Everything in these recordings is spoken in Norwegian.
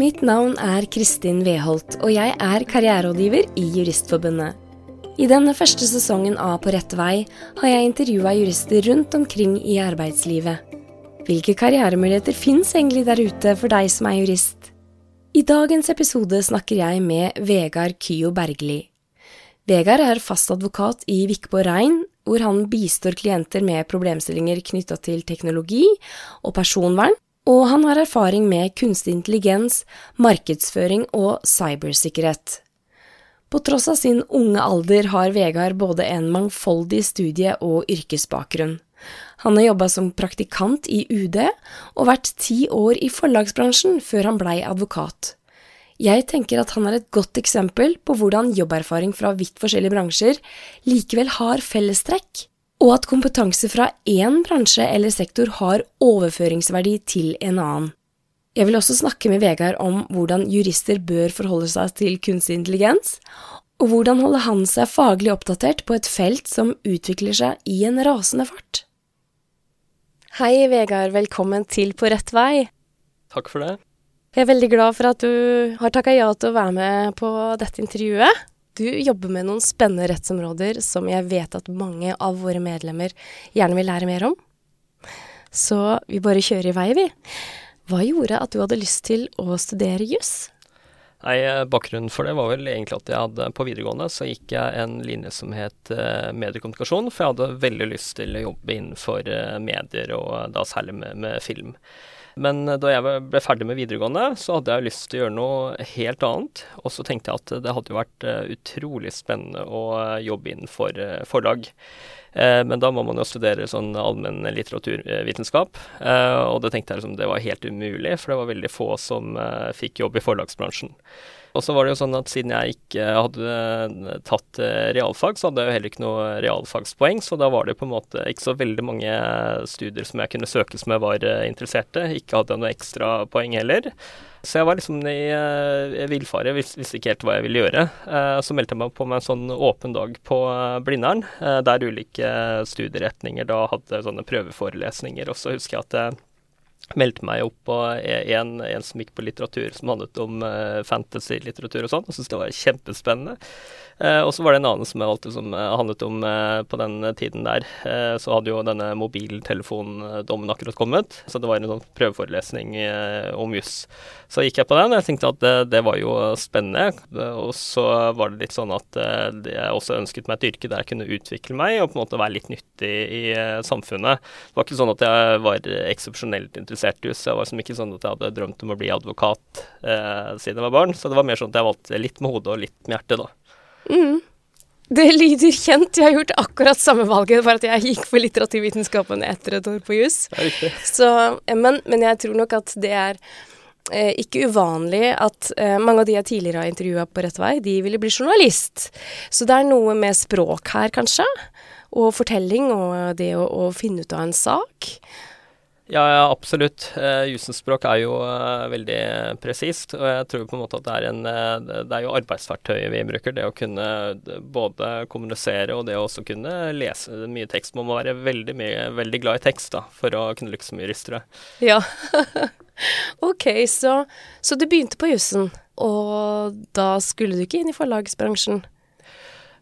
Mitt navn er Kristin Weholt, og jeg er karriererådgiver i Juristforbundet. I denne første sesongen av På rett vei har jeg intervjua jurister rundt omkring i arbeidslivet. Hvilke karrieremuligheter fins egentlig der ute for deg som er jurist? I dagens episode snakker jeg med Vegard Kyo Bergli. Vegard er fast advokat i Vikborg Rein, hvor han bistår klienter med problemstillinger knytta til teknologi og personvern, og han har erfaring med kunstig intelligens, markedsføring og cybersikkerhet. På tross av sin unge alder har Vegard både en mangfoldig studie- og yrkesbakgrunn. Han har jobba som praktikant i UD og vært ti år i forlagsbransjen før han blei advokat. Jeg tenker at han er et godt eksempel på hvordan jobberfaring fra vidt forskjellige bransjer likevel har fellestrekk, og at kompetanse fra én bransje eller sektor har overføringsverdi til en annen. Jeg vil også snakke med Vegard om hvordan jurister bør forholde seg til kunstig intelligens, og hvordan holder han seg faglig oppdatert på et felt som utvikler seg i en rasende fart. Hei, Vegard. Velkommen til På rett vei. Takk for det. Jeg er veldig glad for at du har takka ja til å være med på dette intervjuet. Du jobber med noen spennende rettsområder som jeg vet at mange av våre medlemmer gjerne vil lære mer om. Så vi bare kjører i vei, vi. Hva gjorde at du hadde lyst til å studere juss? Nei, eh, Bakgrunnen for det var vel egentlig at jeg hadde på videregående så gikk jeg en linje som het uh, mediekommunikasjon, for jeg hadde veldig lyst til å jobbe innenfor uh, medier, og da særlig med, med, film. Men da jeg ble ferdig med videregående, så hadde jeg lyst til å gjøre noe helt annet. Og så tenkte jeg at det hadde vært utrolig spennende å jobbe innenfor forlag. Eh, men da må man jo studere sånn allmenn litteraturvitenskap. Eh, og det tenkte jeg liksom det var helt umulig, for det var veldig få som eh, fikk jobb i forlagsbransjen. Og så var det jo sånn at siden jeg ikke hadde tatt realfag, så hadde jeg jo heller ikke noe realfagspoeng, så da var det på en måte ikke så veldig mange studier som jeg kunne søke som jeg var interessert i. Ikke hadde jeg noe ekstra poeng heller. Så jeg var liksom i villfare, visste ikke helt hva jeg ville gjøre. Så meldte jeg meg på med en sånn åpen dag på Blindern, der ulike studieretninger da hadde sånne prøveforelesninger. Og så husker jeg at meldte meg opp på en, en som gikk på litteratur som handlet om fantasy-litteratur og sånn, og syntes det var kjempespennende. Eh, og så var det en annen som jeg valgte som eh, handlet om eh, på den tiden der. Eh, så hadde jo denne mobiltelefondommen akkurat kommet, så det var en sånn prøveforelesning eh, om juss. Så gikk jeg på den, og jeg tenkte at det, det, var jo spennende. Og så var det litt sånn at eh, jeg også ønsket meg et yrke der jeg kunne utvikle meg og på en måte være litt nyttig i samfunnet. Det var ikke sånn at jeg var eksepsjonelt interessert i juss. Jeg var liksom ikke sånn at jeg hadde drømt om å bli advokat siden jeg var barn. Så det var mer sånn at jeg valgte litt med hodet og litt med hjertet, da. Mm. Det lyder kjent. Jeg har gjort akkurat samme valget, bare at jeg gikk for litteraturvitenskapen etter et år på juss. Men, men, jeg tror nok at det er eh, ikke uvanlig at eh, mange av de jeg tidligere har intervjua på Rett vei, de ville bli journalist. Så det er noe med språk her, kanskje. Og fortelling, og det å, å finne ut av en sak. Ja, ja absolutt. Uh, Jussens språk er jo uh, veldig presist. Og jeg tror på en måte at det er, en, uh, det er jo arbeidsverktøyet vi bruker. Det å kunne både kommunisere og det å også kunne lese mye tekst. Man må være veldig, mye, veldig glad i tekst da, for å kunne lykkes som jurist, tror jeg. Ja. ok, så, så du begynte på jussen, og da skulle du ikke inn i forlagsbransjen?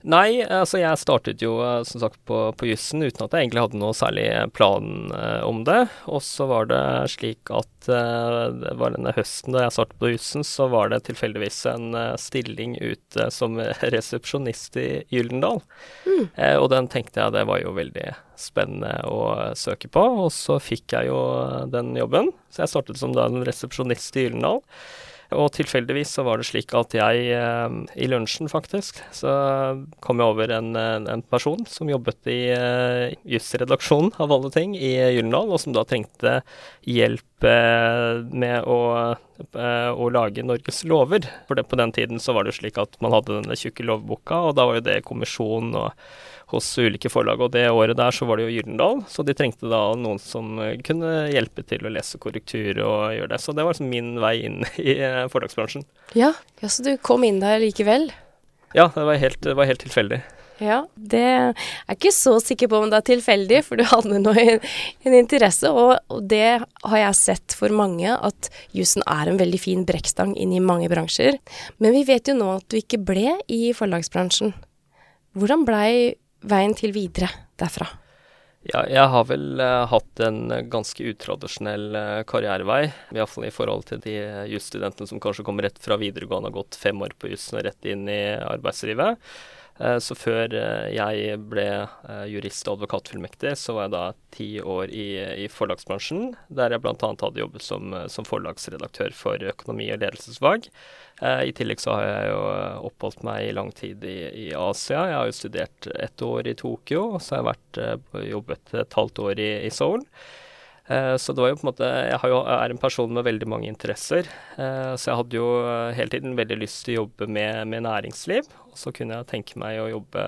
Nei, altså jeg startet jo eh, som sagt på, på jussen uten at jeg egentlig hadde noe særlig plan eh, om det. Og så var det slik at eh, det var denne høsten da jeg startet på jussen, så var det tilfeldigvis en eh, stilling ute som resepsjonist i Gyldendal. Mm. Eh, og den tenkte jeg det var jo veldig spennende å søke på, og så fikk jeg jo den jobben. Så jeg startet som da en resepsjonist i Gyldendal. Og tilfeldigvis så var det slik at jeg, eh, i lunsjen faktisk, så kom jeg over en, en person som jobbet i uh, jusredaksjonen, av alle ting, i Gyllendal, og som da trengte hjelp uh, med å, å, lage Norges lover. For det, på den tiden så var det slik at man hadde denne tjukke lovboka, og da var jo det kommisjon og hos ulike forlag. Og det året der så var det jo Gyldendal, så de trengte da noen som kunne hjelpe til å lese korrektur og gjøre det. Så det var liksom min vei inn i eh, forlagsbransjen. Ja, ja så du kom inn der likevel? Ja, det var helt, det var helt tilfeldig. Ja, det er ikke så sikker på om det er tilfeldig, for du hadde nå en, en, interesse. Og, og, det har jeg sett for mange, at jussen er en veldig fin brekkstang inn i mange bransjer. Men vi vet jo nå at du ikke ble i forlagsbransjen. Hvordan blei veien til videre derfra? Ja, jeg har vel uh, hatt en ganske utradisjonell uh, karrierevei. Iallfall i forhold til de jusstudentene som kanskje kommer rett fra videregående og har gått fem år på jussen og rett inn i arbeidslivet. Eh, så før eh, jeg ble eh, jurist og advokatfullmektig, så var jeg da ti år i, i forlagsbransjen, der jeg bl.a. hadde jobbet som, som, forlagsredaktør for økonomi- og ledelsesfag. I tillegg så har jeg jo oppholdt meg i lang tid i, i Asia. Jeg har jo studert ett år i Tokyo, og så har jeg vært, jobbet et halvt år i, i Seoul. Eh, så det var jo på en måte Jeg jo, er en person med veldig mange interesser. Eh, så jeg hadde jo hele tiden veldig lyst til å jobbe med, med næringsliv. Og så kunne jeg tenke meg å jobbe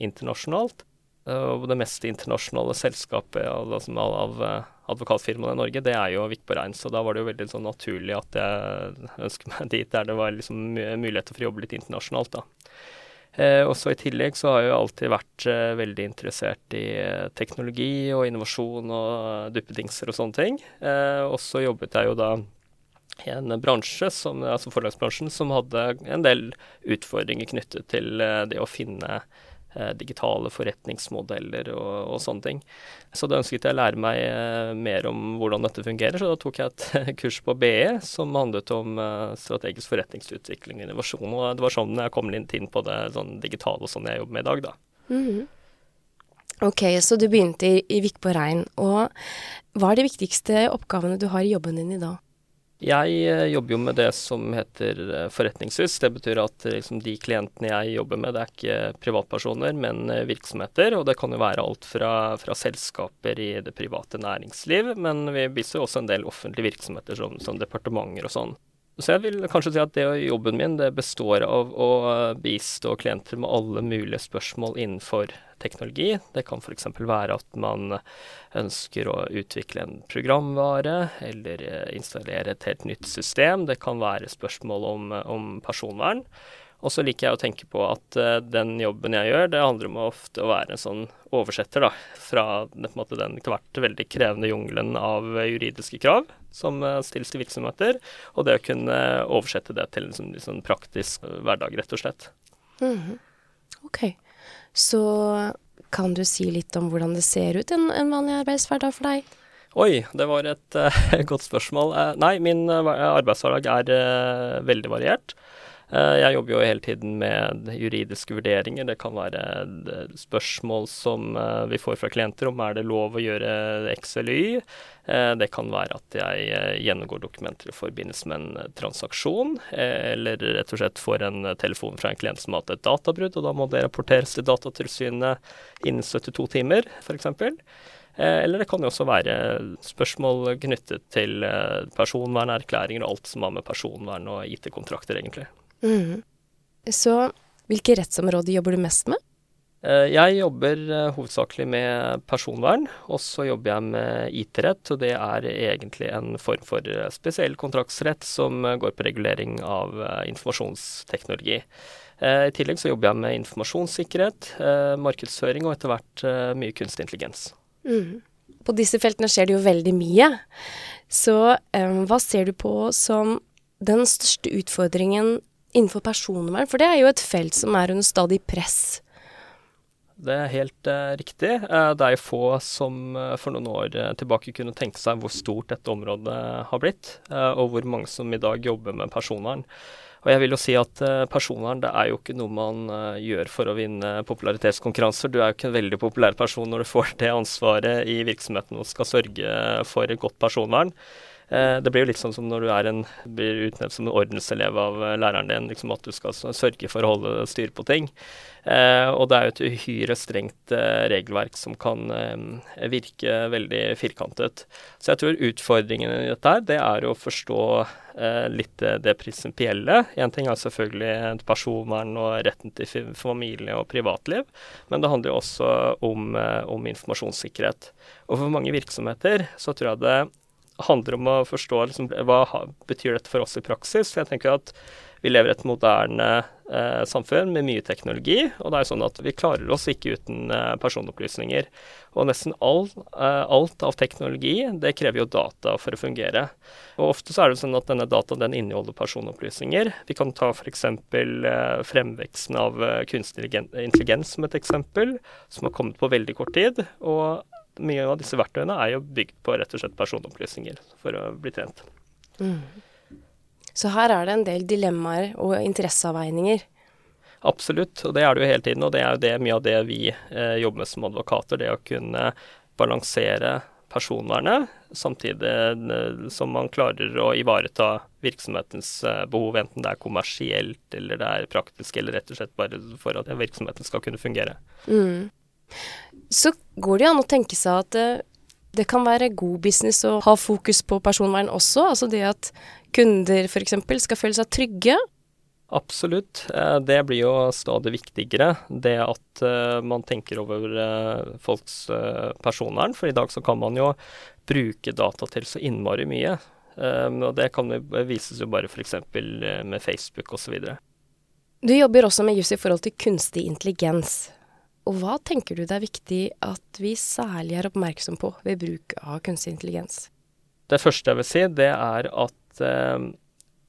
internasjonalt. Eh, og det mest internasjonale selskapet av, av advokatfirmaene i Norge, det er jo Vikborg Rein. Så da var det jo veldig sånn naturlig at jeg ønsket meg dit der det var liksom muligheter for å jobbe litt internasjonalt, da. Eh, også I tillegg så har jeg jo alltid vært eh, veldig interessert i eh, teknologi og innovasjon og duppedingser og sånne ting. Eh, og så jobbet jeg jo da i en bransje, som, altså forlagsbransjen, som hadde en del utfordringer knyttet til eh, det å finne Eh, digitale forretningsmodeller og, og, sånne ting. Så da ønsket jeg å lære meg eh, mer om hvordan dette fungerer, så da tok jeg et kurs på BE som handlet om eh, strategisk forretningsutvikling og innovasjon. Og det var sånn jeg kom litt inn på det sånn digitale og sånn jeg jobber med i dag, da. Mm -hmm. Ok, så du begynte i, i Vik på Rein. Og hva er de viktigste oppgavene du har i jobben din i dag? Jeg eh, jobber jo med det som heter eh, forretningshus. Det betyr at eh, liksom, de klientene jeg jobber med, det er ikke privatpersoner, men virksomheter. Og det kan jo være alt fra, fra selskaper i det private næringsliv, men vi bistår også en del offentlige virksomheter som, som departementer og sånn. Så jeg vil kanskje si at det jobben min det består av å bistå klienter med alle mulige spørsmål innenfor teknologi. Det kan f.eks. være at man ønsker å utvikle en programvare eller installere et helt nytt system. Det kan være spørsmål om, om personvern. Og så liker jeg å tenke på at uh, den jobben jeg gjør, det handler om ofte å være en sånn oversetter da, fra måte, den etter hvert veldig krevende jungelen av juridiske krav som uh, stilles til virksomheter, og det å kunne oversette det til en sånn, sånn praktisk uh, hverdag, rett og slett. Mm -hmm. Ok. Så kan du si litt om hvordan det ser ut en, en vanlig arbeidshverdag for deg? Oi, det var et godt spørsmål. nei, min arbeidshverdag er veldig variert. Eh, jeg jobber jo hele tiden med juridiske vurderinger. Det kan være spørsmål som eh, vi får fra klienter om er det lov å gjøre X eller Y. Eh, det kan være at jeg gjennomgår dokumenter i forbindelse med en transaksjon, eller rett og slett får en telefon fra en klient som har hatt et databrudd, og da må det rapporteres til Datatilsynet innen 72 timer, f.eks. Eller det kan jo også være spørsmål knyttet til personvernerklæringer og alt som har med personvern og IT-kontrakter, egentlig. Mm. Så hvilke rettsområder jobber du mest med? Eh, jeg jobber eh, hovedsakelig med personvern, og så jobber jeg med IT-rett. Og det er egentlig en form for eh, spesiell kontraktsrett som går på regulering av informasjonsteknologi. I tillegg så jobber jeg med informasjonssikkerhet, markedsføring og etter hvert mye kunstig intelligens. Mm. På disse feltene skjer det jo veldig mye. Så um, hva ser du på som den største utfordringen innenfor personvern? For det er jo et felt som er under stadig press. Det er helt uh, riktig. Uh, det er jo få som uh, for noen år tilbake kunne tenke seg hvor stort dette området har blitt, og hvor mange som i dag jobber med personvern. Og jeg vil jo si at personvern det er jo ikke noe man gjør for å vinne popularitetskonkurranser. Du er jo ikke en veldig populær person når du får det ansvaret i virksomheten og skal sørge for et godt personvern. Eh, det blir jo litt sånn som når du en, blir utnevnt som en ordenselev av eh, læreren din, liksom at du skal sørge for å holde styr på ting. Eh, og det er jo et uhyre strengt regelverk som kan virke veldig firkantet. Så jeg tror utfordringen i dette her, det er å forstå litt det prinsipielle. Én ting er selvfølgelig personvern og retten til familie og privatliv, men det handler jo også om, om informasjonssikkerhet. Og for mange virksomheter så tror jeg det handler om å forstå liksom, hva betyr dette for oss i praksis. Jeg tenker at vi lever i et moderne eh, samfunn med mye teknologi, og det er jo sånn at vi klarer oss ikke uten eh, personopplysninger. Og nesten all, eh, alt av teknologi, det krever jo data for å fungere. Og ofte så er det sånn at denne dataen den inneholder personopplysninger. Vi kan ta f.eks. Eh, fremveksten av eh, kunstig intelligens som et eksempel, som har kommet på veldig kort tid. og mye av disse verktøyene er jo bygd på rett og slett personopplysninger for å bli trent. Mm. Så her er det en del dilemmaer og interesseavveininger. Absolutt, og det er det jo hele tiden. Og det er jo det, mye av det vi eh, jobber med som advokater. Det å kunne balansere personvernet, samtidig eh, som man klarer å ivareta virksomhetens eh, behov, enten det er kommersielt eller det er praktisk, eller rett og slett bare for at virksomheten skal kunne fungere. Mm. Så går det jo an å tenke seg at det, det kan være god business å ha fokus på personvern også. Altså det at kunder f.eks. skal føle seg trygge. Absolutt. Eh, det blir jo stadig viktigere, det at eh, man tenker over eh, folks personvern. For i dag så kan man jo bruke data til så innmari mye. Og det kan vises jo bare f.eks. med Facebook osv. Du jobber også med juss i forhold til kunstig intelligens. Og hva tenker du det er viktig at vi særlig er oppmerksom på ved bruk av kunstig intelligens? Det første jeg vil si, det er at eh,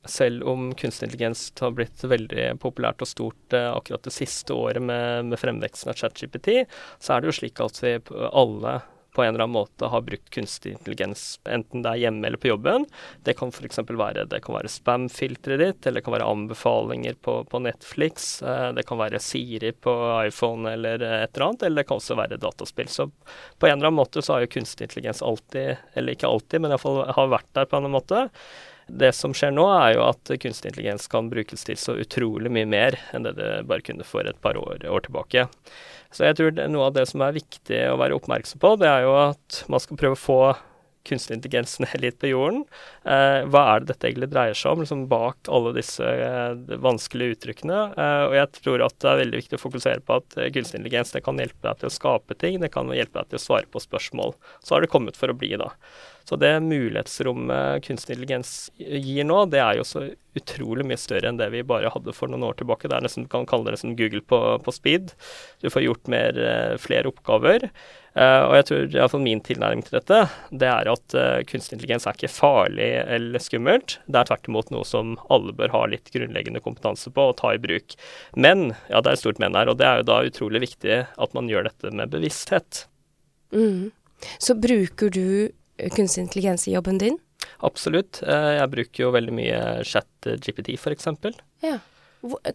selv om kunstig intelligens har blitt veldig populært og stort eh, akkurat det siste året med, med fremveksten av ChatGPT, så er det jo slik at vi alle på en eller annen måte har brukt kunstig intelligens, enten det er hjemme eller på jobben. Det kan f.eks. være være spam-filteret ditt, eller det kan være anbefalinger på, på Netflix. Eh, det kan være Siri på iPhone eller et eller annet, eller det kan også være dataspill. Så på en eller annen måte så har jo kunstig intelligens alltid, eller ikke alltid, men iallfall har vært der på en eller annen måte. Det som skjer nå, er jo at kunstig intelligens kan brukes til så utrolig mye mer enn det det bare kunne for et par år, år tilbake. Så jeg tror det, noe av det som er viktig å være oppmerksom på, det er jo at man skal prøve å få kunstig intelligens ned litt på jorden. Eh, hva er det dette egentlig dreier seg om, liksom bak alle disse eh, vanskelige uttrykkene? Eh, og jeg tror at det er veldig viktig å fokusere på at eh, kunstig intelligens det kan hjelpe deg til å skape ting, det kan hjelpe deg til å svare på spørsmål. Så har det kommet for å bli, da. Så det mulighetsrommet kunstig intelligens gir nå, det er jo så utrolig mye større enn det vi bare hadde for noen år tilbake. Det er nesten, kan kalle det nesten Google på, på speed. Du får gjort mer, eh, flere oppgaver. Uh, og jeg tror iallfall min tilnærming til dette, det er at uh, kunstig intelligens er ikke farlig eller skummelt. Det er tvert imot noe som alle bør ha litt grunnleggende kompetanse på og ta i bruk. Men, ja det er et stort men her, og det er jo da utrolig viktig at man gjør dette med bevissthet. Mm. Så bruker du kunstig intelligens i jobben din? Absolutt. Jeg bruker jo veldig mye chat-GPT, f.eks. Ja.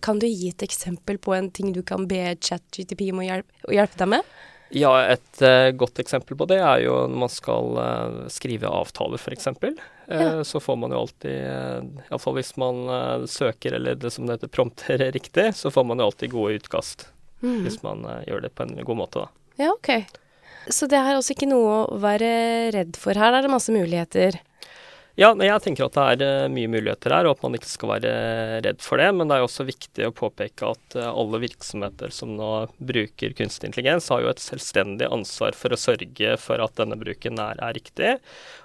Kan du gi et eksempel på en ting du kan be chat-GTP om å hjelpe, å hjelpe deg med? Ja, et uh, godt eksempel på det er jo når man skal uh, skrive avtaler, f.eks. Uh, ja. Så får man jo alltid, uh, iallfall hvis man søker, eller det som det heter prompter riktig, så får man jo alltid gode utkast. Mm. Hvis man gjør det på en god måte, da. Ja, OK. Så det er også ikke noe å være redd for. Her er det masse muligheter. Ja, jeg tenker at det er uh, mye muligheter her, og at man ikke skal være redd for det. Men det er jo også viktig å påpeke at uh, alle virksomheter som nå bruker kunstig intelligens, har jo et selvstendig ansvar for å sørge for at denne bruken er, er riktig.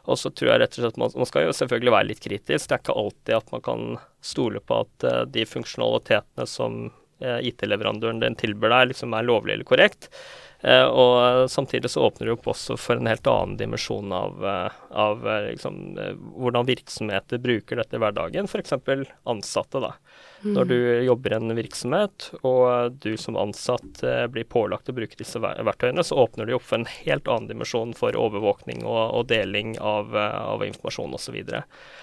Og så tror jeg rett og slett man, man skal jo selvfølgelig være litt kritisk. Det er ikke alltid at man kan stole på at de funksjonalitetene som IT-leverandøren den tilbyr deg, liksom er lovlig eller korrekt. Eh, og samtidig så åpner det opp også for en helt annen dimensjon av, eh, av eh, liksom, hvordan virksomheter bruker dette i hverdagen, f.eks. ansatte. da. Mm. Når du jobber i en virksomhet, og du som ansatt blir pålagt å bruke disse verktøyene, så åpner de opp for en helt annen dimensjon for overvåkning og, og deling av, av informasjon osv. Så, videre.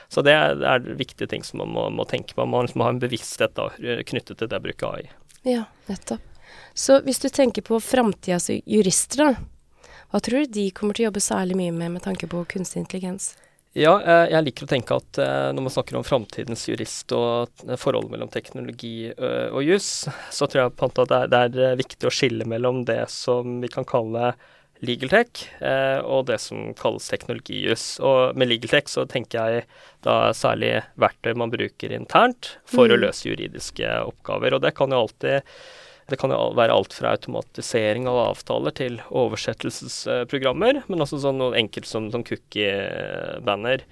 så det er, det er, viktige ting som man må, må tenke på. Man må ha en bevissthet da, knyttet til det å bruke AI. Ja, nettopp. Så hvis du tenker på framtidas jurister, da, hva tror du de kommer til å jobbe særlig mye med med tanke på kunstig intelligens? Ja, eh, jeg liker å tenke at eh, når man snakker om framtidens jurist og forholdet mellom teknologi og juss, så tror jeg på at det er viktig å skille mellom det som vi kan kalle legal tech og det som kalles teknologijuss. Og med legal tech så tenker jeg da særlig verktøy man bruker internt for mm. å løse juridiske oppgaver. Og det kan jo alltid Det kan være alt fra automatisering av avtaler til oversettelsesprogrammer, men også sånn noe enkelt som, som cookie-banner.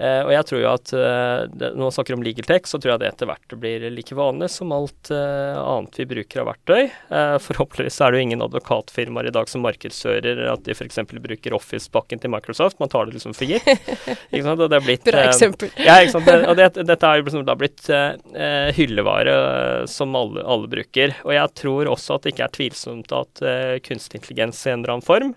Uh, og jeg tror jo at uh, Når man snakker om legal tech, så tror jeg det etter hvert blir like vanlig som alt uh, annet vi bruker av verktøy. forhåpentligvis er det jo ingen advokatfirmaer i dag som markedsfører at de f.eks. bruker Office-pakken til Microsoft. Man tar det liksom for gitt. ikke sant? Og det er blitt, Bra eksempel. ja, ikke sant? Det, og det, dette er jo liksom da blitt hyllevare som alle, alle, bruker. Og jeg tror også at det ikke er tvilsomt at kunstig intelligens i en eller annen form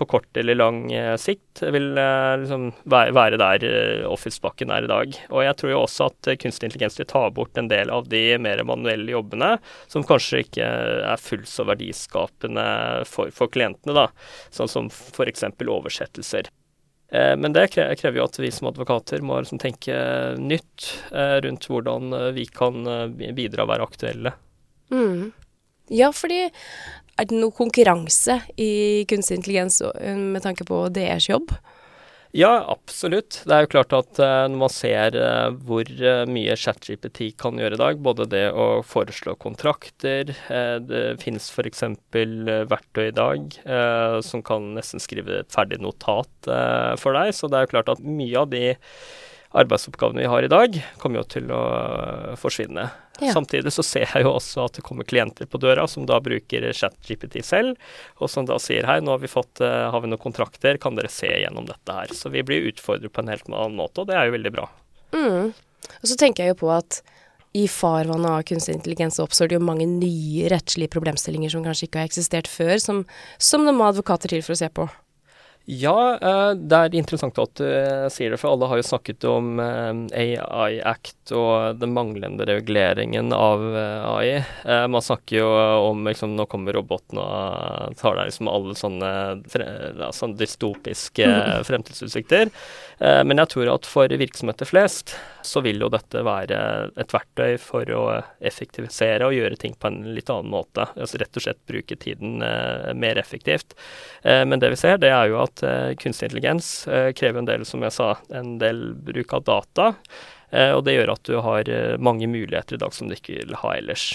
på kort eller lang eh, sikt vil eh, liksom være der eh, Office-bakken er i dag. Og jeg tror jo også at kunstig intelligens vil ta bort en del av de mer manuelle jobbene som kanskje ikke er fullt så verdiskapende for, for klientene, da. Sånn som f.eks. oversettelser. Men det krever jo at vi som advokater må liksom tenke nytt rundt hvordan vi kan bidra og være aktuelle. Mm. Ja, fordi er det noe konkurranse i kunstig intelligens eh, med tanke på deres jobb? Ja, absolutt. Det er jo klart at uh, når man ser uh, hvor uh, mye ChatGPT kan gjøre i dag, både det å foreslå kontrakter Det finnes f.eks. verktøy i dag som kan nesten skrive et ferdig notat for deg. Så det er jo klart at mye av de arbeidsoppgavene vi har i dag, kommer jo til å forsvinne. Ja. Samtidig så ser jeg jo også at det kommer klienter på døra som da bruker ChatGPT selv, og som da sier hei, nå har vi fått, uh, har vi noen kontrakter, kan dere se gjennom dette her. Så vi blir utfordret på en helt annen måte, og det er jo veldig bra. Mm. Og så tenker jeg jo på at i farvannet av kunstig intelligens oppstår det jo mange nye rettslige problemstillinger som kanskje ikke har eksistert før, som, som det må advokater til for å se på. Ja, eh, det er interessant at du eh, sier det, for alle har jo snakket om eh, AI Act og den manglende reguleringen av AI. Man snakker jo om liksom, nå kommer roboten og tar deg liksom alle sånne, sånne dystopiske fremtidsutsikter. Men jeg tror at for virksomheter flest så vil jo dette være et verktøy for å effektivisere og gjøre ting på en litt annen måte. Altså rett og slett bruke tiden mer effektivt. Men det vi ser, det er jo at uh, kunstig intelligens uh, krever en del, som jeg sa, en del bruk av data. Uh, og det gjør at du har mange muligheter i dag som du ikke vil ha ellers.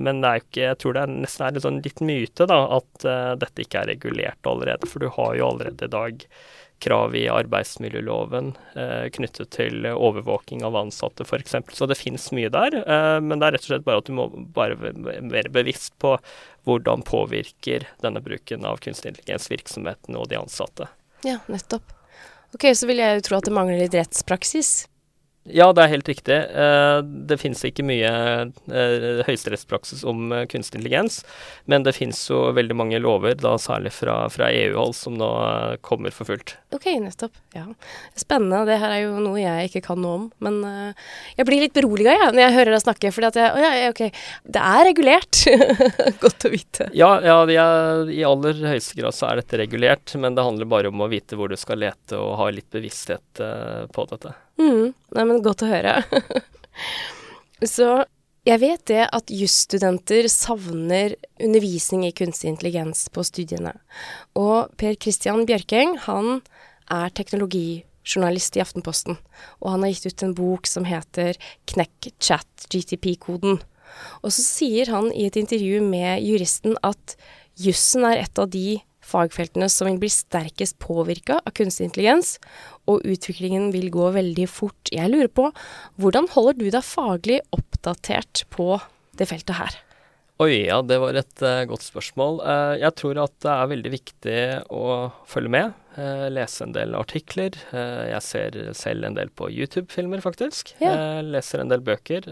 men det er ikke, jeg tror det er nesten er en sånn litt myte da, at dette ikke er regulert allerede. For du har jo allerede i dag krav i arbeidsmiljøloven eh, knyttet til overvåking av ansatte f.eks. Så det finnes mye der, eh, men det er rett og slett bare at du må være bevisst på hvordan påvirker denne bruken av kunstig intelligens virksomheten og de ansatte. Ja, nettopp. Ok, Så vil jeg jo tro at det mangler litt rettspraksis. Ja, det er helt riktig. Eh, det finnes ikke mye eh, høyesterettspraksis om eh, kunstig intelligens, men det finnes jo veldig mange lover, da særlig fra, fra EU-hold, som nå kommer for fullt. Ok, nettopp. Ja. Spennende. Det her er jo noe jeg ikke kan noe om. Men jeg blir litt beroliga ja, når jeg hører deg snakke, for at jeg, å, ja, ok, det er regulert. Godt å vite. Ja, ja er, i aller høyeste grad så er dette regulert, men det handler bare om å vite hvor du skal lete og ha litt bevissthet på dette. Mm. Nei, men godt å høre. Så jeg vet det at jusstudenter savner undervisning i kunstig intelligens på studiene. Og Per Christian Bjørkeng, han er teknologijournalist i Aftenposten. Og han har gitt ut en bok som heter Knekk chat GTP-koden. Og så sier han i et intervju med juristen at jussen er et av de fagfeltene som vil bli sterkest påvirka av kunstig intelligens, og utviklingen vil gå veldig fort. Jeg lurer på, hvordan holder du deg faglig oppdatert på det feltet her? Oi, ja, det var et uh, godt spørsmål. Uh, jeg tror at det er veldig viktig å følge med. Uh, lese en del artikler. jeg ser selv en del på YouTube-filmer, faktisk. Ja. leser en del bøker.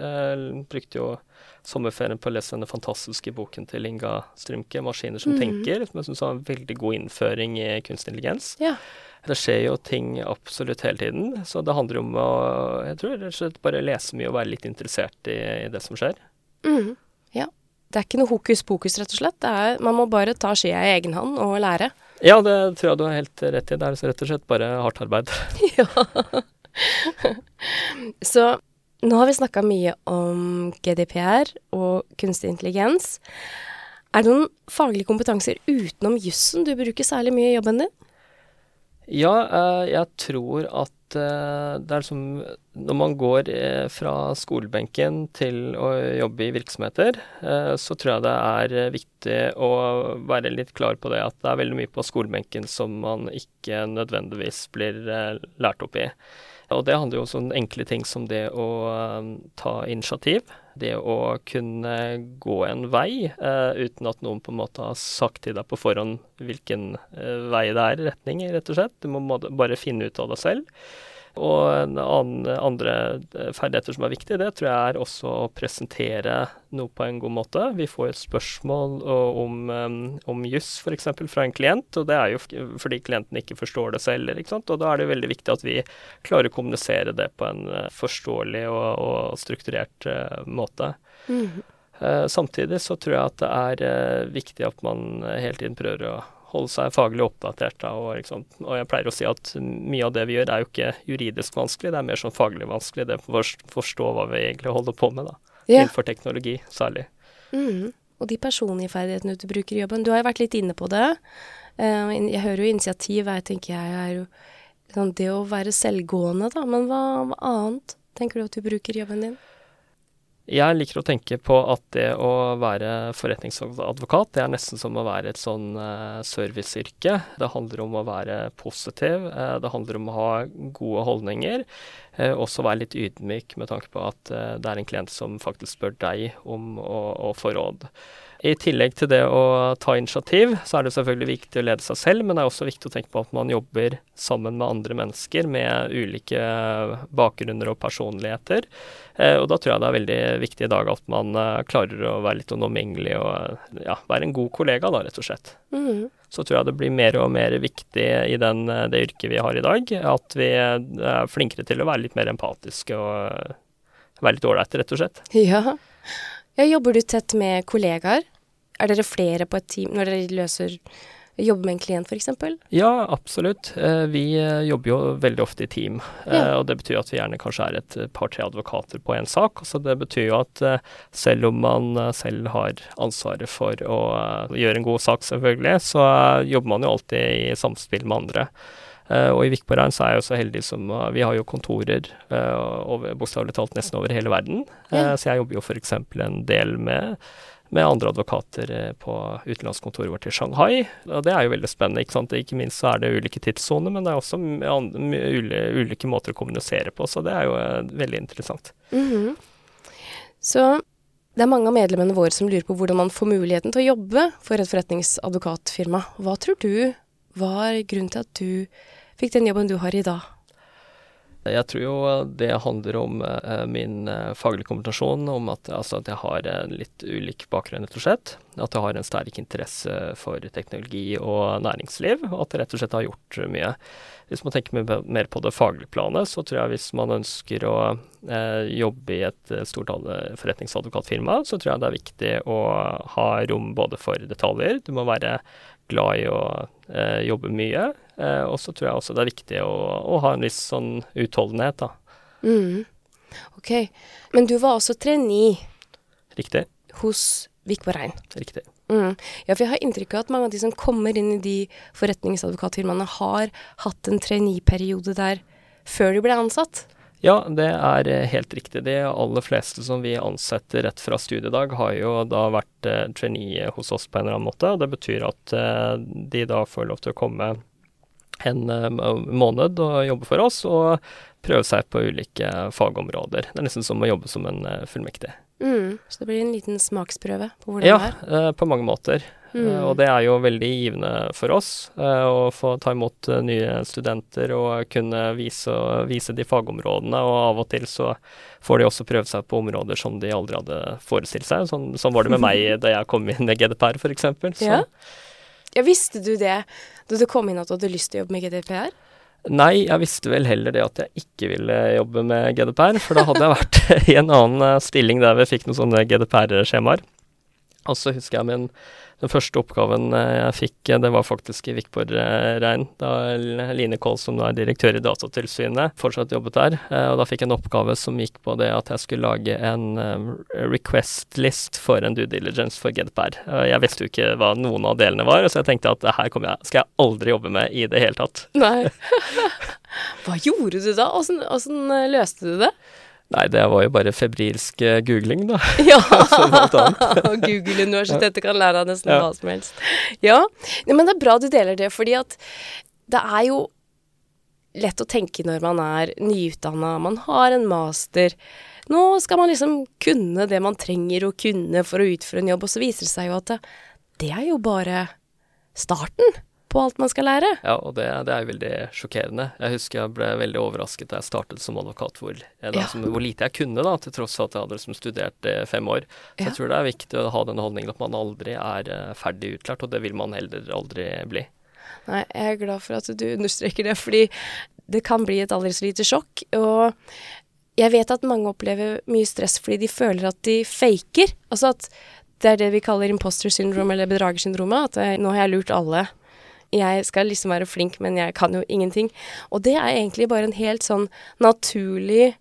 brukte jo sommerferien på å lese denne fantastiske boken til Inga Strymke, 'Maskiner som mm. tenker', som jeg syns var en veldig god innføring i kunstig intelligens. Ja. Det skjer jo ting absolutt hele tiden, så det handler om å jeg tror rett og slett bare lese mye og være litt interessert i, i det som skjer. Mm. Ja. Det er ikke noe hokus pokus, rett og slett. Er, man må bare ta skia i egen hånd og lære. Ja, det tror jeg du har helt rett i. Det er rett og slett bare hardt arbeid. ja. så nå har vi snakka mye om GDPR og kunstig intelligens. Er det noen faglige kompetanser utenom jussen du bruker særlig mye i jobben din? Ja, uh, jeg tror at uh, det er liksom Når man går fra skolebenken til å jobbe i virksomheter, så tror jeg det er viktig å være litt klar på det at det er veldig mye på skolebenken som man ikke nødvendigvis blir lært opp i. Og det handler jo om enkle ting som det å um, ta initiativ. Det å kunne gå en vei uh, uten at noen på en måte har sagt til deg på forhånd hvilken uh, vei det er i retning, rett og slett. Du må bare finne ut av det selv. Og en annen, andre eh, ferdigheter som er viktig, det tror jeg er også å presentere noe på en god måte. Vi får et spørsmål om, um, om juss f.eks. fra en klient, og det er jo fordi klienten ikke forstår det selv. Og da er det veldig viktig at vi klarer å kommunisere det på en eh, forståelig og, og strukturert måte. Mm. Samtidig så tror jeg at det er viktig at man hele tiden prøver å holde seg faglig oppdatert. Da, og, liksom, og, jeg pleier å si at mye av det vi gjør er jo ikke juridisk vanskelig, det er mer sånn faglig vanskelig. Det å forstå hva vi egentlig holder på med, da. Ja. Innenfor teknologi særlig. Mm. Og de personlige ferdighetene du bruker i jobben. Du har jo vært litt inne på det. Eh, jeg hører jo initiativ jeg tenker jeg er jo sånn det å være selvgående, da. Men hva, hva annet tenker du at du bruker i jobben din? Jeg liker å tenke på at det å være forretningsadvokat, det er nesten som å være et sånn uh, serviceyrke. Det handler om å være positiv, uh, det handler om å ha gode holdninger. Uh, også være litt ydmyk med tanke på at det er en klient som faktisk spør deg om å, å få råd. I tillegg til det å ta initiativ, så er det selvfølgelig viktig å lede seg selv, men det er også viktig å tenke på at man jobber sammen med andre mennesker med ulike bakgrunner og personligheter. Eh, og da tror jeg det er veldig viktig i dag at man eh, klarer å være litt omgjengelig og ja, være en god kollega, da, rett og slett. Mm. Så tror jeg det blir mer og mer viktig i den, eh, det yrket vi har i dag, at vi er flinkere til å være litt mer empatiske og være litt ålreite, rett og slett. Ja. ja. Jobber du tett med kollegaer? Er dere flere på et team når dere løser Jobbe med en klient, f.eks.? Ja, absolutt. Eh, vi eh, jobber jo veldig ofte i team. Eh, ja. Og det betyr at vi gjerne kanskje er et par-tre advokater på én sak. Så det betyr jo at selv om man selv har ansvaret for å gjøre en god sak, selvfølgelig, så jobber man jo alltid i samspill med andre. Og i Vikborgheim så er jeg jo så heldig som Vi har jo kontorer bokstavelig talt nesten over hele verden. Ja. Så jeg jobber jo f.eks. en del med med andre advokater eh, på utenlandskontoret vårt i Shanghai. Og det er jo veldig spennende. Ikke sant? Ikke minst så er det ulike tidssoner, men det er også ulike måter å kommunisere på, så det er jo eh, veldig interessant. Mm -hmm. Så det er mange av medlemmene våre som lurer på hvordan man får muligheten til å jobbe for et forretningsadvokatfirma. Hva tror du var grunnen til at du fikk den jobben du har i dag? Jeg tror jo det handler om uh, min uh, faglige kombinasjon, om at, altså, at, jeg har en litt ulik bakgrunn, rett og slett. At jeg har en sterk interesse for teknologi og næringsliv, og at jeg rett og slett har gjort mye. Hvis man tenker mer på det faglige planet, så tror jeg hvis man ønsker å uh, jobbe i et stort forretningsadvokatfirma, så tror jeg det er viktig å ha rom både for detaljer. Du må være glad i å jobbe mye. Eh, og så tror jeg også det er viktig å, å ha en viss sånn utholdenhet, da. Mm. Ok. Men du var også trainee. Riktig. Hos Vikvarein. Riktig. Mm. Ja, for jeg har inntrykk av at mange av de som kommer inn i de forretningsadvokatfirmaene, har hatt en trainee-periode der før de ble ansatt. Ja, det er eh, helt riktig. De aller fleste som vi ansetter rett fra studiedag, har jo da vært eh, trainee hos oss på en eller annen måte. og Det betyr at eh, de da får lov til å komme en uh, måned og jobbe for oss, og prøve seg på ulike fagområder. Det er nesten som å jobbe som en uh, fullmektig. Mm, så det blir en liten smaksprøve på hvordan ja, det er? Ja, på mange måter. Mm. og det er jo veldig givende for oss å få ta imot nye studenter og kunne vise, vise, de fagområdene. Og av og til så får de også prøve seg på områder som de aldri hadde forestilt seg. Sånn, sånn var det med meg da jeg kom inn med GDPR, f.eks. Ja. Ja, visste du det da du kom inn at du hadde lyst til å jobbe med GDPR? Nei, jeg visste vel heller det at jeg ikke ville jobbe med GDPR, for da hadde jeg vært i en annen eh, stilling der vi fikk noen sånne GDPR-skjemaer. Og så husker jeg min Den første oppgaven eh, jeg fikk, eh, det var faktisk i Vikborg-regn. Da Line Kohl, som er direktør i Datatilsynet, fortsatt jobbet der. Eh, og da fikk jeg en oppgave som gikk på det at jeg skulle lage en request list for en due diligence for GDPR. Jeg visste jo ikke hva noen av delene var, så jeg tenkte at det her skal jeg aldri jobbe med i det hele tatt. Nei. hva gjorde du da? Åssen løste du det? Nei, det var jo bare febrilsk uh, googling, da. Ja! Google-universitetet kan lære av nesten ja. hva som helst. Ja, men det er bra du deler det, fordi at det er jo lett å tenke når man er nyutdanna, man har en master. Nå skal man liksom kunne det man trenger å kunne for å utføre en jobb, og så viser det seg jo at det, det er jo bare starten på alt man skal lære. Ja, og det, det er jo veldig sjokkerende. Jeg husker jeg ble veldig overrasket da jeg startet som advokat, hvor, da, ja. som, hvor lite jeg kunne, da, til tross for at jeg hadde liksom studert eh, fem år. Så ja. jeg tror det er viktig å ha den holdningen at man aldri er eh, ferdig utlært, og det vil man heller aldri bli. Nei, jeg er glad for at du understreker det, fordi det kan bli et aldri så lite sjokk. Og jeg vet at mange opplever mye stress fordi de føler at de faker. Altså at det er det vi kaller imposter syndrome eller bedragersyndromet. At nå har jeg lurt alle jeg skal liksom være flink, men jeg kan jo ingenting. Og det er egentlig bare en helt sånn naturlig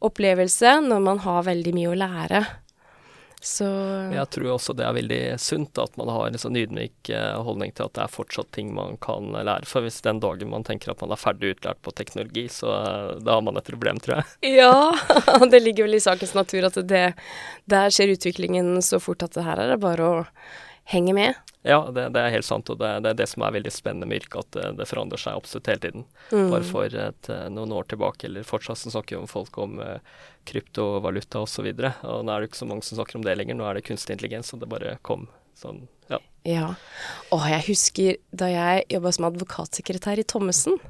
opplevelse når man har veldig mye å lære. Så Jeg tror også det er veldig sunt at man har en sånn ydmyk eh, holdning til at det er fortsatt ting man kan lære. For hvis den dagen man tenker at man er ferdig utlært på teknologi, så uh, da har man et problem, tror jeg. Ja, det ligger vel i sakens natur at det, der skjer utviklingen så fort at det her er det bare å henge med. Ja, det, det, er helt sant, og det, det, er det som er veldig spennende med yrket, at det, det, forandrer seg absolutt hele tiden. Mm. Bare for et, eh, noen år tilbake, eller fortsatt så snakker jo folk om uh, kryptovaluta osv. Og, så og nå er det ikke så mange som snakker om det lenger, nå er det kunstig intelligens, og det bare kom sånn, ja. Ja. Og jeg husker da jeg jobba som advokatsekretær i Thommessen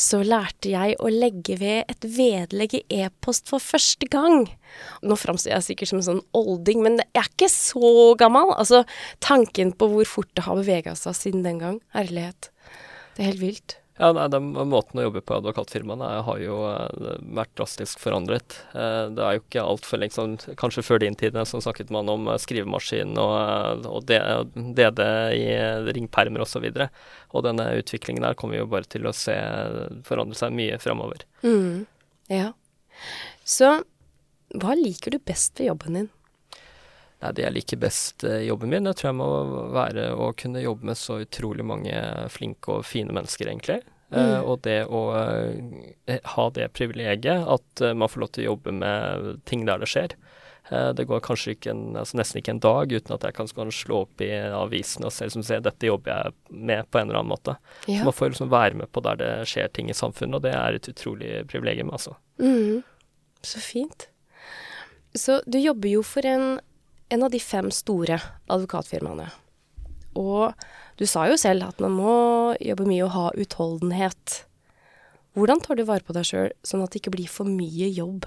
så lærte jeg å legge ved et vedlegg i e-post for første gang. Nå framstår jeg sikkert som en sånn olding, men jeg er ikke så gammel. Altså, tanken på hvor fort det har bevega seg siden den gang. Herlighet. Det er helt vilt. Ja, nei, den Måten å jobbe på i advokatfirmaene har jo uh, vært drastisk forandret. Uh, det er jo ikke altfor lenge sånn, Kanskje før din tid så snakket man om uh, skrivemaskin og, og DD i ringpermer osv. Og, så og denne utviklingen der kommer jo bare til å se forandre seg mye framover. Mm, ja. Så hva liker du best ved jobben din? Nei, Det jeg liker best i jobben min, det tror jeg må være å kunne jobbe med så utrolig mange flinke og fine mennesker, egentlig. Mm. Uh, og det å uh, ha det privilegiet at uh, man får lov til å jobbe med ting der det skjer. det går kanskje ikke en, altså nesten ikke en dag uten at jeg kan, kan slå opp i avisen og se, liksom, se dette jobber jeg med på en eller annen måte. Ja. Så man får liksom være med på der det skjer ting i samfunnet, og det er et utrolig privilegium, altså. Mm. Så fint. Så du jobber jo for en en av de fem store advokatfirmaene. Og du sa jo selv at man må jobbe mye og ha utholdenhet. Hvordan tar du vare på deg sjøl, sånn at det ikke blir for mye jobb?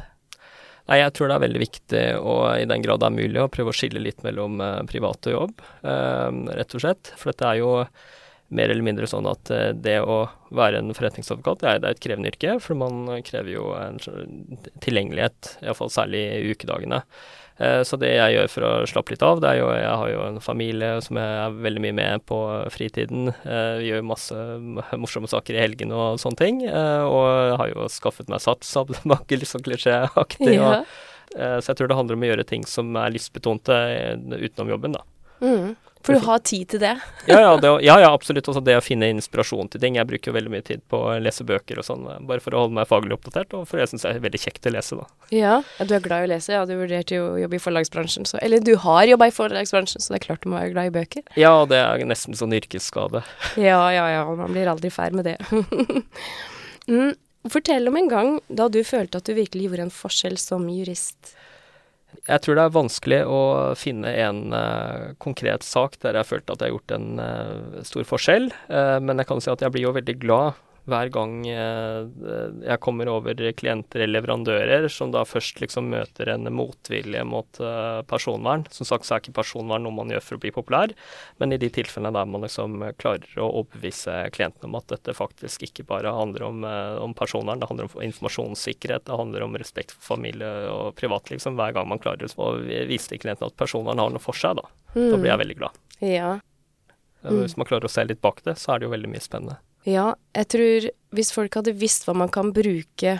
Nei, Jeg tror det er veldig viktig, og i den grad det er mulig, å prøve å skille litt mellom uh, privat og jobb, uh, rett og slett. For dette er jo mer eller mindre sånn at uh, det å være en forretningsadvokat, det er, et krevende yrke. For man krever jo en tilgjengelighet, iallfall særlig i ukedagene. Eh, så det jeg gjør for å slappe litt av, det er jo Jeg har jo en familie som jeg er veldig mye med på fritiden. Eh, vi gjør masse morsomme saker i helgene og sånne ting. Eh, og jeg har jo skaffet meg sats, abonnement, litt sånn klisjéaktig. Ja. Så jeg tror det handler om å gjøre ting som er lystbetonte utenom jobben, da. Mm. For du har tid til det? ja, ja, det, ja, ja, absolutt. Også det å finne inspirasjon til ting. Jeg bruker jo veldig mye tid på å lese bøker og sånn, bare for å holde meg faglig oppdatert, og for jeg syns det er veldig kjekt å lese, da. Ja, du er glad i å lese, ja. Du vurderte jo å jobbe i forlagsbransjen, så Eller du har jobba i forlagsbransjen, så det er klart du må være glad i bøker. Ja, det er nesten sånn yrkesskade. ja, ja, ja. Man blir aldri ferdig med det. mm, fortell om en gang da du følte at du virkelig gjorde en forskjell som jurist. Jeg tror det er vanskelig å finne en uh, konkret sak der jeg følte at jeg har gjort en uh, stor forskjell, uh, men jeg kan si at jeg blir jo veldig glad hver gang eh, jeg kommer over klienter eller leverandører som da først liksom møter en motvilje mot eh, personvern. Som sagt så er ikke personvern noe man gjør for å bli populær, men i de tilfellene der man liksom klarer å overbevise klientene om at dette faktisk ikke bare handler om, eh, om personvern, det handler om informasjonssikkerhet, det handler om respekt for familie og privatliv, liksom, hver gang man klarer å vise til klientene at personvern har noe for seg, da. Mm. Da blir jeg veldig glad. Ja. Mm. Hvis man klarer å se litt bak det, så er det jo veldig mye spennende. Ja, jeg tror hvis folk hadde visst hva man kan bruke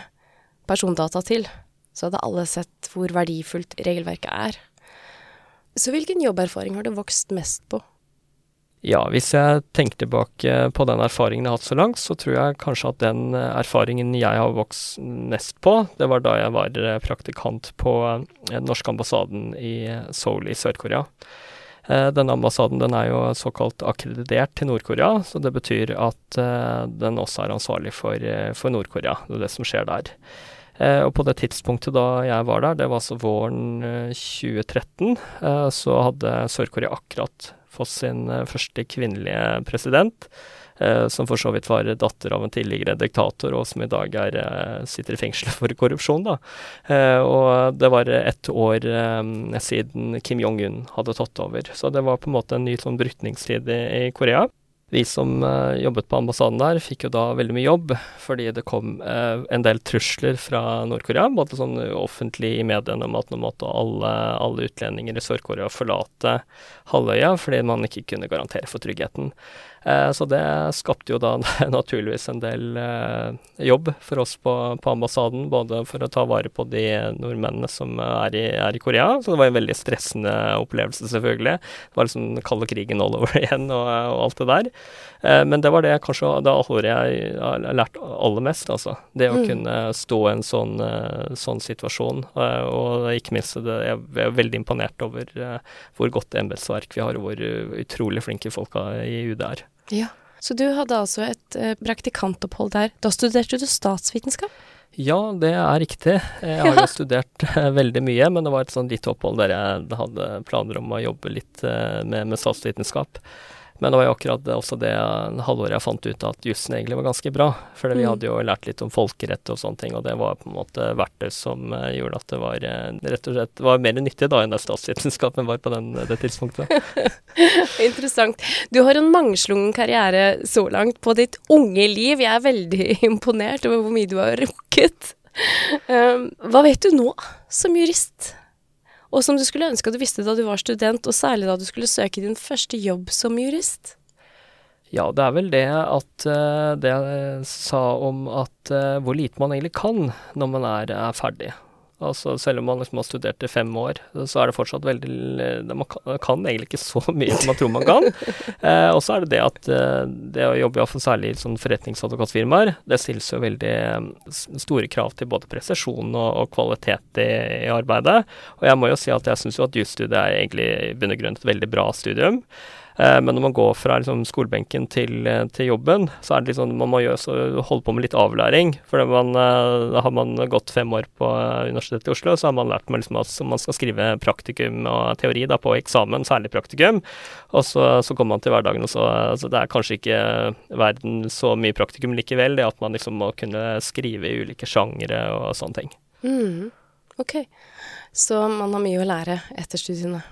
persondata til, så hadde alle sett hvor verdifullt regelverket er. Så hvilken jobberfaring har du vokst mest på? Ja, hvis jeg tenker tilbake på den erfaringen jeg har hatt så langt, så tror jeg kanskje at den erfaringen jeg har vokst mest på, det var da jeg var praktikant på den norske ambassaden i Seoul i Sør-Korea. Eh, denne ambassaden den er jo såkalt akkreditert til Nord-Korea, så det betyr at eh, den også er ansvarlig for, eh, for Nord-Korea. Er det som skjer der. Og på det tidspunktet da jeg var der, det var altså våren 2013, så hadde Sør-Korea akkurat fått sin første kvinnelige president. Eh, som for så vidt var datter av en tidligere diktator, og som i dag er, eh, sitter i fengsel for korrupsjon. Da. Eh, og det var ett år siden Kim Jong-un hadde tatt over. Så det var på en måte en ny sånn brytningstid i, i Korea. Vi som uh, jobbet på ambassaden der, fikk jo da veldig mye jobb, fordi det kom uh, en del trusler fra Nord-Korea, både sånn offentlig i mediene om at nå måtte alle, alle utlendinger i Sør-Korea forlate halvøya fordi man ikke kunne garantere for tryggheten. Uh, så det skapte jo da naturligvis en del jobb for oss på, på, ambassaden, både for å ta vare på de nordmennene som er i, er i, Korea, så det var en veldig stressende opplevelse, selvfølgelig. Det var liksom kalde krigen all over igjen og, og alt det der. Eh, men det var det kanskje det året jeg har lært aller mest, altså. Det å mm. kunne stå i en sånn, eh, sånn situasjon. Eh, og ikke minst det, jeg er veldig imponert over hvor godt embetsverk vi har, og hvor utrolig flinke folka i UD er. Ja. Så du hadde altså et praktikantopphold der. Da studerte du statsvitenskap? Ja, det er riktig. Jeg har jo studert veldig mye, men det var et sånn lite opphold der jeg hadde planer om å jobbe litt med, med statsvitenskap. Men det var jo akkurat også det halvåret jeg fant ut at jussen egentlig var ganske bra. For vi mm. hadde jo lært litt om folkerett og sånne ting, og det var på en måte verktøy som uh, gjorde at det var uh, rett og slett var mer nyttig da enn det statsvitenskapen var på den, det tidspunktet. Interessant. Du har en mangslungen karriere så langt på ditt unge liv. Jeg er veldig imponert over hvor mye du har rukket. Um, hva vet du nå som jurist? Og som du skulle ønske at du visste da du var student, og særlig da du skulle søke din første jobb som jurist? Ja, det er vel det at uh, det jeg sa om at uh, hvor lite man egentlig kan når man er, er ferdig. Altså Selv om man liksom har studert i fem år, så er det fortsatt veldig Man kan, kan egentlig ikke så mye som man tror man kan. Eh, og så er det det at eh, det å jobbe iallfall særlig i sånn forretningsadvokatfirmaer, det stilles jo veldig eh, store krav til både presisjon og, og kvalitet i, i, arbeidet. Og jeg må jo si at jeg syns jo at jusstudiet er egentlig i bunn og grunn et veldig bra studium. Eh, men når man går fra liksom, skolebenken til, eh, til, jobben, så er det liksom, man må gjøre, holde på med litt avlæring. For man, eh, da har man gått fem år på Universitetet i Oslo, så har man lært liksom, at man skal skrive praktikum og teori da, på eksamen, særlig praktikum. Og så, så kommer man til hverdagen, og så altså, Det er kanskje ikke verden så mye praktikum likevel, det at man liksom må kunne skrive i ulike sjangere og sånne ting. Mm, ok. Så man har mye å lære etter studiene?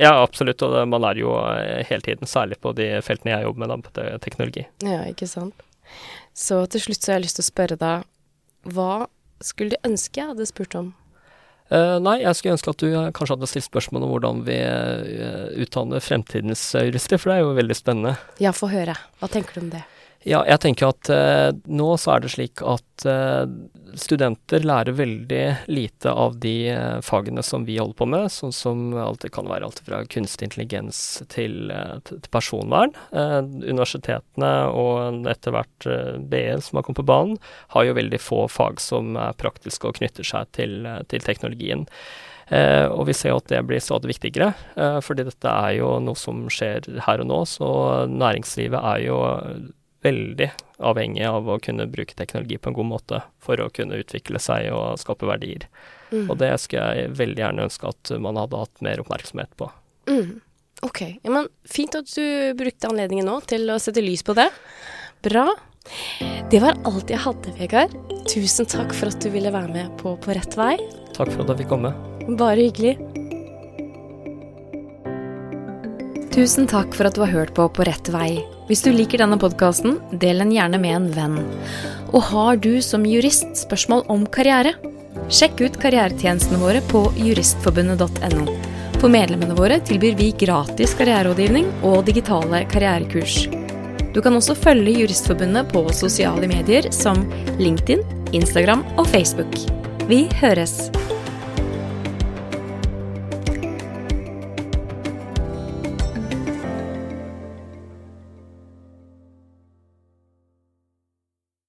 Ja, absolutt, og man lærer jo eh, hele tiden, særlig på de feltene jeg jobber med, da, på teknologi. Ja, ikke sant. Så til slutt så har jeg lyst til å spørre deg, hva skulle du ønske jeg hadde spurt om? Uh, nei, jeg skulle ønske at du kanskje hadde stilt spørsmål om hvordan vi uh, utdanner fremtidens jurister, for det er jo veldig spennende. Ja, få høre. Hva tenker du om det? Ja, jeg tenker at uh, nå så er det slik at studenter lærer veldig lite av de uh, fagene som vi holder på med, sånn som alltid kan være alt fra kunstig intelligens til, til personvern. universitetene og etter hvert BE som har kommet på banen, har jo veldig få fag som er praktiske og knytter seg til, til teknologien. Eh, og vi ser jo at det blir stadig viktigere, eh, fordi dette er jo noe som skjer her og nå. Så næringslivet er jo veldig avhengig av å kunne bruke teknologi på en god måte for å kunne utvikle seg og skape verdier. Mm. Og det skulle jeg veldig gjerne ønske at man hadde hatt mer oppmerksomhet på. Mm. Ok. Ja, men fint at du brukte anledningen nå til å sette lys på det. Bra. Det var alt jeg hadde, Vegard. Tusen takk for at du ville være med på På rett vei. Takk for at jeg fikk komme. Bare hyggelig. Tusen takk for at du har hørt på På rett vei. Hvis du liker denne podkasten, del den gjerne med en venn. Og har du som jurist spørsmål om karriere? Sjekk ut karrieretjenestene våre på juristforbundet.no. For medlemmene våre tilbyr vi gratis karriererådgivning og digitale karrierekurs. Du kan også følge Juristforbundet på sosiale medier som LinkedIn, Instagram og Facebook. Vi høres!